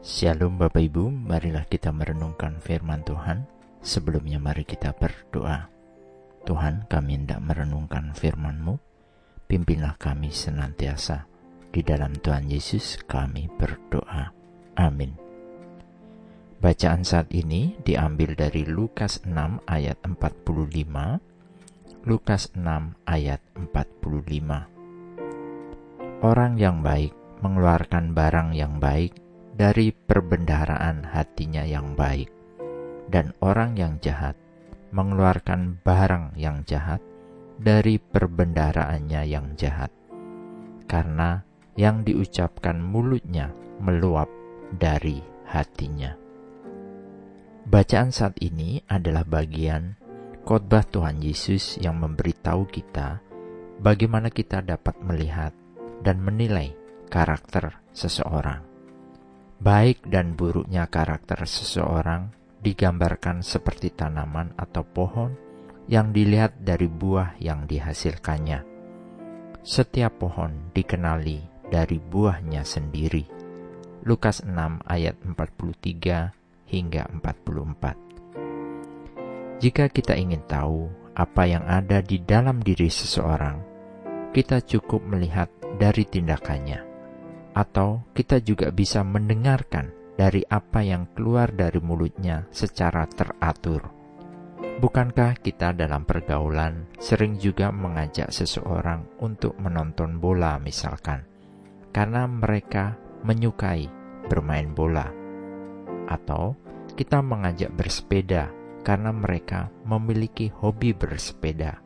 Shalom Bapak Ibu, marilah kita merenungkan firman Tuhan. Sebelumnya mari kita berdoa. Tuhan kami hendak merenungkan firman-Mu, pimpinlah kami senantiasa. Di dalam Tuhan Yesus kami berdoa. Amin. Bacaan saat ini diambil dari Lukas 6 ayat 45. Lukas 6 ayat 45. Orang yang baik mengeluarkan barang yang baik dari perbendaharaan hatinya yang baik, dan orang yang jahat mengeluarkan barang yang jahat dari perbendaharaannya yang jahat, karena yang diucapkan mulutnya meluap dari hatinya. Bacaan saat ini adalah bagian khotbah Tuhan Yesus yang memberitahu kita bagaimana kita dapat melihat dan menilai karakter seseorang. Baik dan buruknya karakter seseorang digambarkan seperti tanaman atau pohon yang dilihat dari buah yang dihasilkannya. Setiap pohon dikenali dari buahnya sendiri. Lukas 6 ayat 43 hingga 44. Jika kita ingin tahu apa yang ada di dalam diri seseorang, kita cukup melihat dari tindakannya atau kita juga bisa mendengarkan dari apa yang keluar dari mulutnya secara teratur. Bukankah kita dalam pergaulan sering juga mengajak seseorang untuk menonton bola misalkan, karena mereka menyukai bermain bola? Atau kita mengajak bersepeda karena mereka memiliki hobi bersepeda?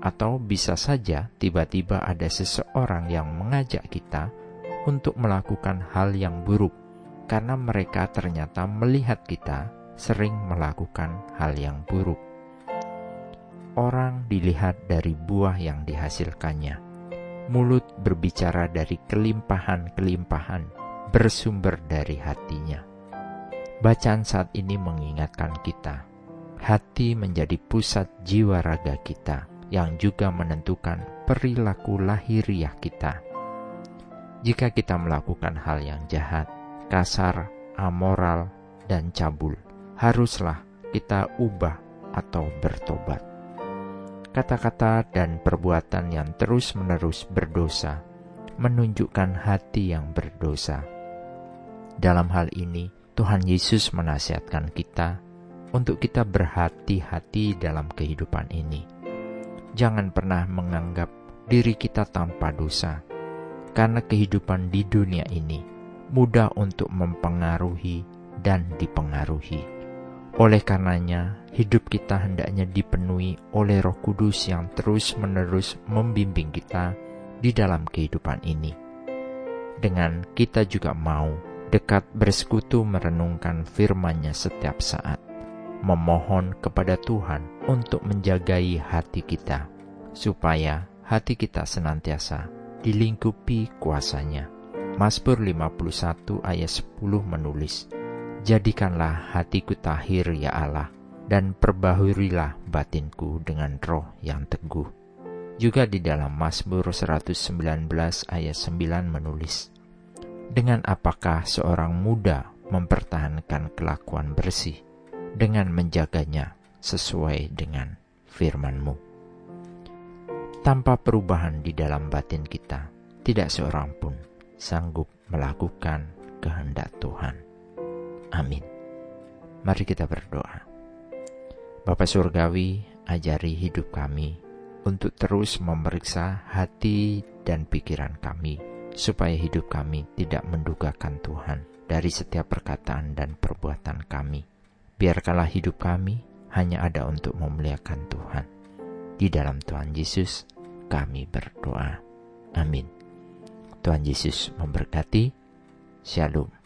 Atau bisa saja tiba-tiba ada seseorang yang mengajak kita untuk melakukan hal yang buruk, karena mereka ternyata melihat kita sering melakukan hal yang buruk. Orang dilihat dari buah yang dihasilkannya. Mulut berbicara dari kelimpahan-kelimpahan bersumber dari hatinya. Bacaan saat ini mengingatkan kita, hati menjadi pusat jiwa raga kita yang juga menentukan perilaku lahiriah kita jika kita melakukan hal yang jahat, kasar, amoral, dan cabul, haruslah kita ubah atau bertobat. Kata-kata dan perbuatan yang terus-menerus berdosa menunjukkan hati yang berdosa. Dalam hal ini, Tuhan Yesus menasihatkan kita untuk kita berhati-hati dalam kehidupan ini. Jangan pernah menganggap diri kita tanpa dosa karena kehidupan di dunia ini mudah untuk mempengaruhi dan dipengaruhi. Oleh karenanya, hidup kita hendaknya dipenuhi oleh Roh Kudus yang terus-menerus membimbing kita di dalam kehidupan ini. Dengan kita juga mau dekat bersekutu merenungkan firman-Nya setiap saat, memohon kepada Tuhan untuk menjagai hati kita, supaya hati kita senantiasa dilingkupi kuasanya. Mazmur 51 ayat 10 menulis, Jadikanlah hatiku tahir ya Allah, dan perbahurilah batinku dengan roh yang teguh. Juga di dalam Mazmur 119 ayat 9 menulis, Dengan apakah seorang muda mempertahankan kelakuan bersih, dengan menjaganya sesuai dengan firman-Mu tanpa perubahan di dalam batin kita, tidak seorang pun sanggup melakukan kehendak Tuhan. Amin. Mari kita berdoa. Bapa Surgawi, ajari hidup kami untuk terus memeriksa hati dan pikiran kami, supaya hidup kami tidak mendugakan Tuhan dari setiap perkataan dan perbuatan kami. Biarkanlah hidup kami hanya ada untuk memuliakan Tuhan. Di dalam Tuhan Yesus, kami berdoa. Amin. Tuhan Yesus memberkati. Shalom.